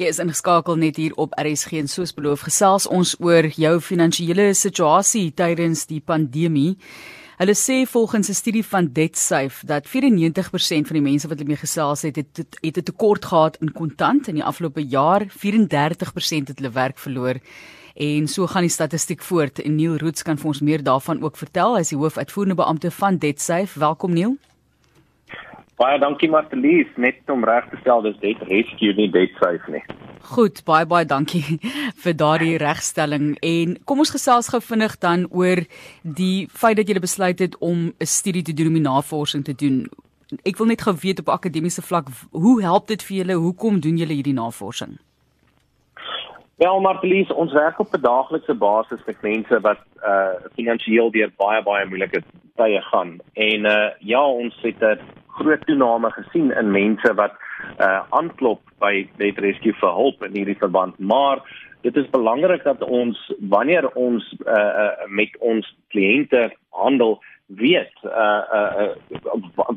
Jy is ingeskakel net hier op RSG en soos beloof gesels ons oor jou finansiële situasie tydens die pandemie. Hulle sê volgens 'n studie van DebtSafe dat 94% van die mense wat hulle mee gesels het, het het 'n tekort gehad in kontant in die afgelope jaar. 34% het hulle werk verloor. En so gaan die statistiek voort. En Neil Roots kan vir ons meer daarvan ook vertel. Hy is die hoofuitvoerende beampte van DebtSafe. Welkom Neil. Baie dankie Martelies, net om reg te stel dis Debt Rescue nie Debt Safe nie. Goed, baie baie dankie vir daardie regstelling en kom ons gesels gou vinnig dan oor die feit dat jy besluit het om 'n studie te doen om navorsing te doen. Ek wil net gou weet op akademiese vlak, hoe help dit vir julle? Hoekom doen julle hierdie navorsing? Wel, Martelies, ons werk op 'n daaglikse basis met mense wat uh finansiëel deur baie baie moeilike tye gaan. En uh ja, ons het 'n groot toename gesien in mense wat uh aanklop by Debt Rescue vir hulp in hierdie verband, maar dit is belangrik dat ons wanneer ons uh, uh met ons kliënte handel weet uh uh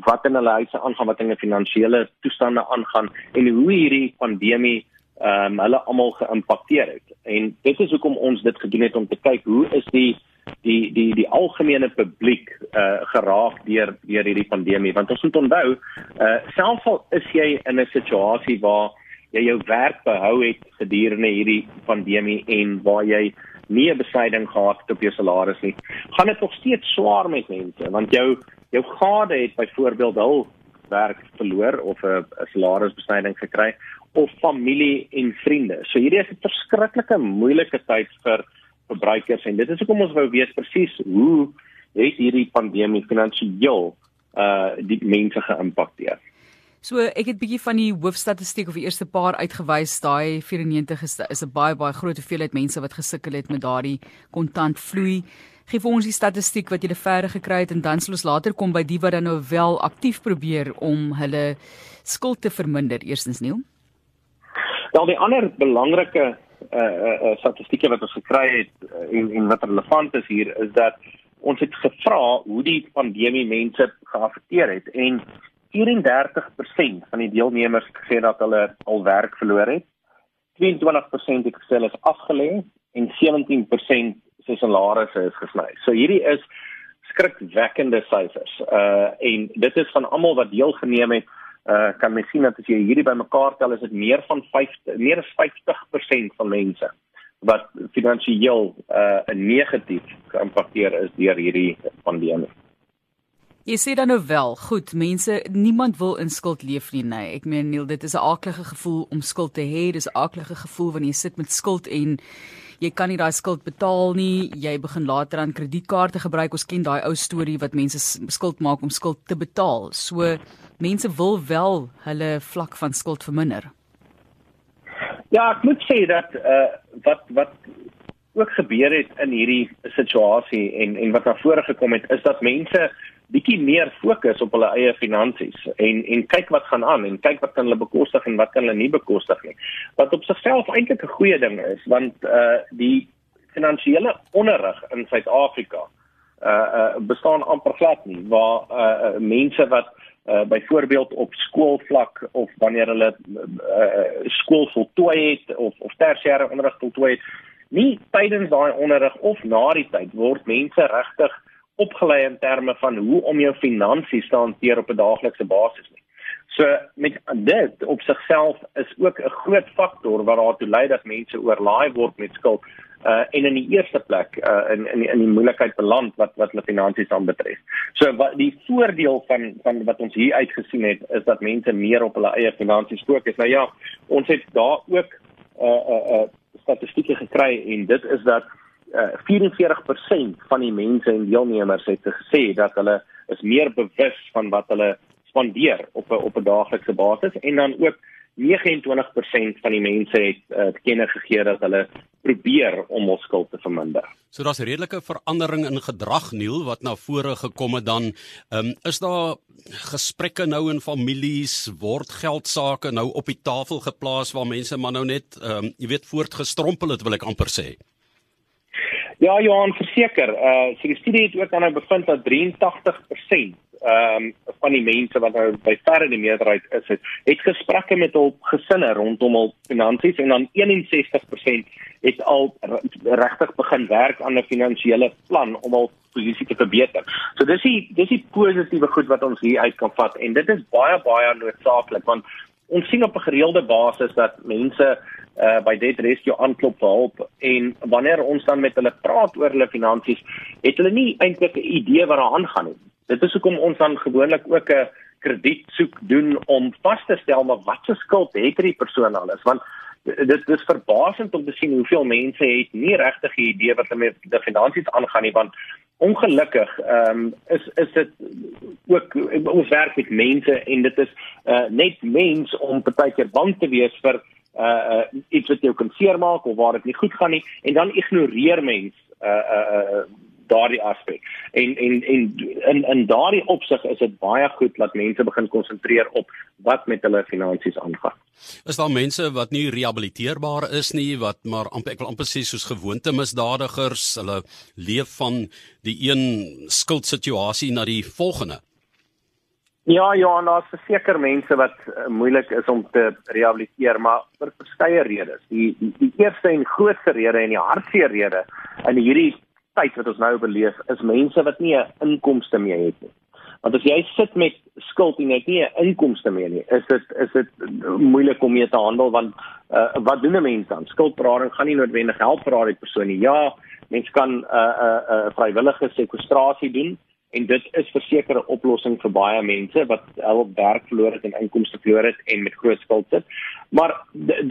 wat in hulle huise aangaan, wat in hulle finansiële toestande aangaan en hoe hierdie pandemie ehm um, hulle almal geïmpakteer het. En dit is hoekom ons dit gedoen het om te kyk hoe is die die die die algemene publiek uh geraak deur deur hierdie pandemie want ons moet onthou uh selfs al is jy in 'n situasie waar jy jou werk behou het gedurende hierdie pandemie en waar jy nie 'n besuiding gehad het op jou salaris nie gaan dit nog steeds swaar met mense want jou jou gade het byvoorbeeld hul werk verloor of 'n salarisbesuiding gekry of familie en vriende so hierdie is 'n verskriklike moeilike tyd vir verbruikers en dit is hoekom ons wou weet presies hoe het hierdie pandemie finansiëel uh die mense geïmpakteer. So ek het bietjie van die hoofstatistiek of die eerste paar uitgewys, daai 94 is, is 'n baie baie groot hoeveelheid mense wat gesukkel het met daardie kontant vloei. Gee vir ons die statistiek wat jy gele verder gekry het en dan sal ons later kom by die wat dan nou wel aktief probeer om hulle skuld te verminder. Eerstens Neil. Wel die ander belangrike uh, uh, statistieke wat ons gekry het uh, en en wat relevant is hier is dat ons het gevra hoe die pandemie mense geaffekteer het en 34% van die deelnemers het gesê dat hulle al werk verloor het. 22% het gesê hulle is afgelê en 17% se salarisse is gesny. So hierdie is skrikwekkende syfers. Uh en dit is van almal wat deelgeneem het uh kan mens sien dat as jy hierdie bymekaar tel is dit meer van 50 meer as 50% van mense wat finansiëel uh negatief geïmpakteer is deur hierdie pandemie. Jy sê dan nou wel, goed, mense, niemand wil in skuld leef nie, nee. Ek meen Neil, dit is 'n aaklige gevoel om skuld te hê. Dis 'n aaklige gevoel wanneer jy sit met skuld en jy kan nie daai skuld betaal nie. Jy begin later aan kredietkaarte gebruik. Ons ken daai ou storie wat mense skuld maak om skuld te betaal. So mense wil wel hulle vlak van skuld verminder. Ja, ek moet sê dat uh wat wat ook gebeur het in hierdie situasie en en wat na vore gekom het is dat mense bietjie meer fokus op hulle eie finansies en en kyk wat gaan aan en kyk wat kan hulle bekostig en wat kan hulle nie bekostig nie. Wat op sigself eintlik 'n goeie ding is want uh die finansiële onderrig in Suid-Afrika uh uh bestaan amper glad nie waar uh mense wat uh byvoorbeeld op skoolvlak of wanneer hulle uh skool voltooi het of of tersiêre onderrig voltooi het nie tydens daai onderrig of na die tyd word mense regtig opgelei in terme van hoe om jou finansies te hanteer op 'n daaglikse basis nie. So met dit op sigself is ook 'n groot faktor wat daartoe lei dat mense oorlaai word met skuld uh en in die eerste plek uh in in in die moeilikheid beland wat wat hulle finansies aanbetref. So wat die voordeel van van wat ons hier uitgesien het is dat mense meer op hulle eie finansies fokus. Nou ja, ons het daar ook uh uh, uh statistieke gekry en dit is dat uh 44% van die mense en deelnemers het gesê dat hulle is meer bewus van wat hulle spandeer op 'n op 'n daaglikse basis en dan ook 29% van die mense het uh, kennis gegee dat hulle probeer om ons skuld te verminder. So daar's 'n redelike verandering in gedrag Neil wat na vore gekom het dan um, is daar gesprekke nou in families word geld sake nou op die tafel geplaas waar mense maar nou net um, jy weet voortgestrompel het wil ek amper sê. Ja Johan verseker, uh so die studie het ook dan nou bevind dat 83% ehm um, van die mense wat nou by verre die meerderheid is, het, het gesprekke met hul gesinne rondom hul finansies en dan 61% het al regtig begin werk aan 'n finansiële plan om hul posisie te verbeter. So dis die dis die positiewe goed wat ons hier uit kan vat en dit is baie baie noodsaaklik want ons sien op 'n gereelde basis dat mense uh by Debt Rescue aanklop vir hulp en wanneer ons dan met hulle praat oor hulle finansies, het hulle nie eintlik 'n idee wat daar aangaan nie. Dit is hoekom ons dan gewoonlik ook 'n krediet soek doen om vas te stel maar wat se skuld het hierdie persoon alles want dit is verbasend om te sien hoeveel mense het nie regtig 'n idee wat hulle met die finansies aangaan nie want ongelukkig ehm um, is is dit ook ons werk met mense en dit is uh, net mens om partykeer bang te wees vir uh, uh iets wat jou kan seermaak of waar dit nie goed gaan nie en dan ignoreer mens uh uh, uh daardie aspek. En en en in in daardie opsig is dit baie goed dat mense begin konsentreer op wat met hulle finansies aangaan. Is daar mense wat nie rehabiliteerbaar is nie, wat maar amper ek wil amper sê soos gewoonte misdadigers, hulle leef van die een skuldsituasie na die volgende? Ja, ja, daar's verseker mense wat uh, moeilik is om te rehabiliteer, maar vir verskeie redes. Die, die die eerste en grootste rede en die hartseer rede in hierdie tyd wat ons nou beleef is mense wat nie 'n inkomste meer het nie. Want as jy sit met skuld en jy het nie 'n inkomste meer nie, is dit is dit moeilik om mee te handel want uh, wat doen 'n mens dan? Skuldberading gaan nie noodwendig help vir daardie persoon nie. Ja, mens kan 'n uh, 'n uh, uh, vrywillige sekwestrasie doen en dit is verseker 'n oplossing vir baie mense wat hul werk verloor het en inkomste verloor het en met groot skuld sit. Maar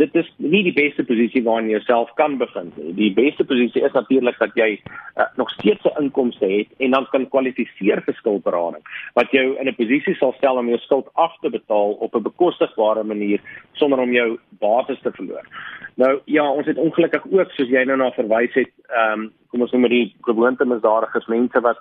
dit is nie die beste posisie waarin jy jouself kan bevind nie. Die beste posisie is natuurlik dat jy uh, nog steeds 'n inkomste het en dan kan kwalifiseer vir skuldberading wat jou in 'n posisie sal stel om jou skuld af te betaal op 'n bekostigbare manier sonder om jou bates te verloor. Nou ja, ons het ongelukkig ook soos jy nou na verwys het, ehm um, kom ons noem dit die gewoonte misdadigers mense wat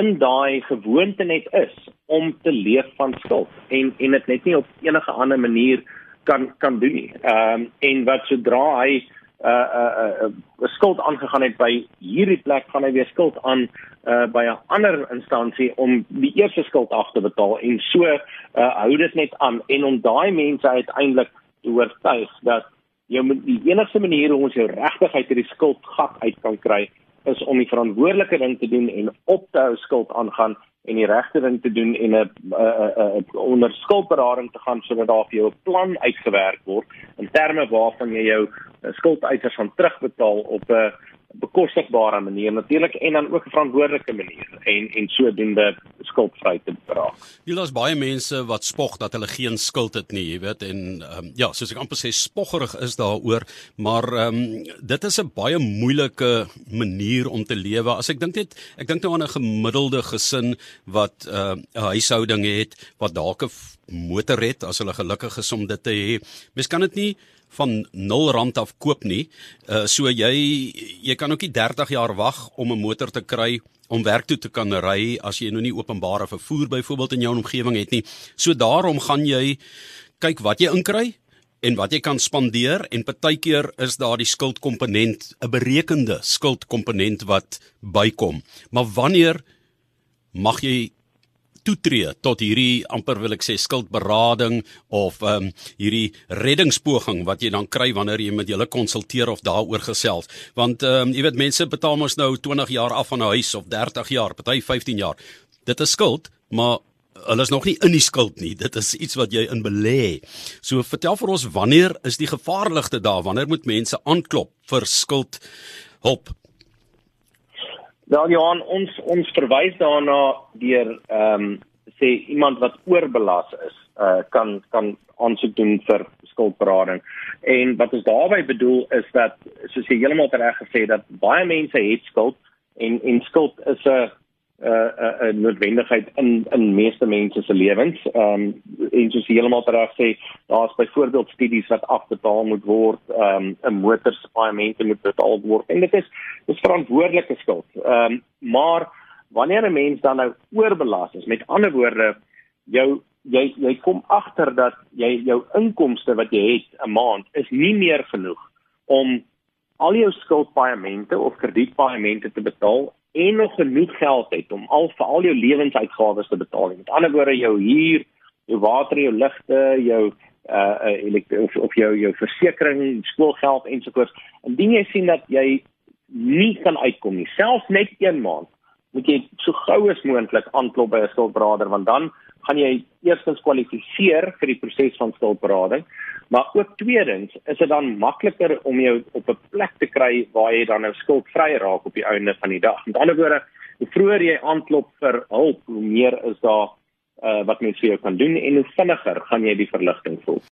in daai gewoonte net is om te leef van skuld en en dit net nie op enige ander manier kan kan doen nie. Ehm um, en wat sodra hy 'n uh, uh, uh, skuld aangegaan het by hierdie plek gaan hy weer skuld aan uh, by 'n ander instansie om die eerste skuld af te betaal en so uh, hou dit net aan en om daai mense uiteindelik te oortuig dat jy moet die enigste manier hoe ons jou regtig uit hierdie skuldgat uit kan kry is om die verantwoordelike ding te doen en op te hou skuld aangaan en die regte ding te doen en 'n onder skuldberading te gaan sodat daar vir jou 'n plan uitgewerk word in terme waarvan jy jou skuldeisers gaan terugbetaal op 'n bekostigbare manier natuurlik en dan ook 'n verantwoordelike manier en en sodoende skuldvry te raak. Hier is baie mense wat spog dat hulle geen skuld het nie, jy weet en um, ja, soos ek amper sê spoggerig is daaroor, maar ehm um, dit is 'n baie moeilike manier om te lewe. As ek dink net, ek dink nou aan 'n gemiddelde gesin wat uh, 'n uh, huishouding het wat dalk 'n motor het as hulle gelukkig is om dit te hê. Mens kan dit nie van 0 rand af koop nie. Uh so jy jy kan ook nie 30 jaar wag om 'n motor te kry om werk toe te kan ry as jy nou nie openbare vervoer byvoorbeeld in jou omgewing het nie. So daarom gaan jy kyk wat jy inkry en wat jy kan spandeer en partykeer is daar die skuldkomponent, 'n berekende skuldkomponent wat bykom. Maar wanneer mag jy toetree tot hierdie amper wil ek sê skuldberading of ehm um, hierdie reddingspoging wat jy dan kry wanneer jy met julle konsulteer of daaroor gesels. Want ehm um, jy weet mense betaal mos nou 20 jaar af van 'n huis of 30 jaar party 15 jaar. Dit is skuld maar hulle is nog nie in die skuld nie. Dit is iets wat jy in belê. So vertel vir ons wanneer is die gevaarligste daar? Wanneer moet mense aanklop vir skuld hulp Wel ja, ons ons verwys daarna deur ehm um, sê iemand wat oorbelas is, uh kan kan aansoek doen vir skuldberading. En wat ons daarmee bedoel is dat soos jy heeltemal reg gesê dat baie mense het skuld en en skuld is 'n 'n uh, 'n noodwendigheid in in meeste mense se lewens. Ehm um, en soos heeltemal reg sê, daar's byvoorbeeld studies wat afbetaal moet word, ehm um, 'n motorspaaiement moet betaal word en dit is dis verantwoordelike skuld. Ehm um, maar wanneer 'n mens dan nou oorbelas is, met ander woorde, jou jy jy kom agter dat jy jou inkomste wat jy het 'n maand is nie meer genoeg om al jou skuldpaaiemente of kredietpaaiemente te betaal en nog genoeg geld het om al vir al jou lewensuitgawes te betaal. Met ander woorde jou huur, jou water, jou ligte, jou uh of, of jou jou versekerings, skoolgeld ensovoorts. Indien jy sien dat jy nie kan uitkom nie, selfs net 1 maand, moet jy so gou as moontlik aanklop by 'n skuldberader want dan gaan jy eerstens kwalifiseer vir die proses van skuldberading. Maar ook tweedens is dit dan makliker om jou op 'n plek te kry waar jy dan nou skuldvry raak op die einde van die dag. Met ander woorde, hoe vroeër jy aanklop vir hulp, hoe meer is daar uh, wat mens vir jou kan doen en hoe vinniger gaan jy die verligting voel.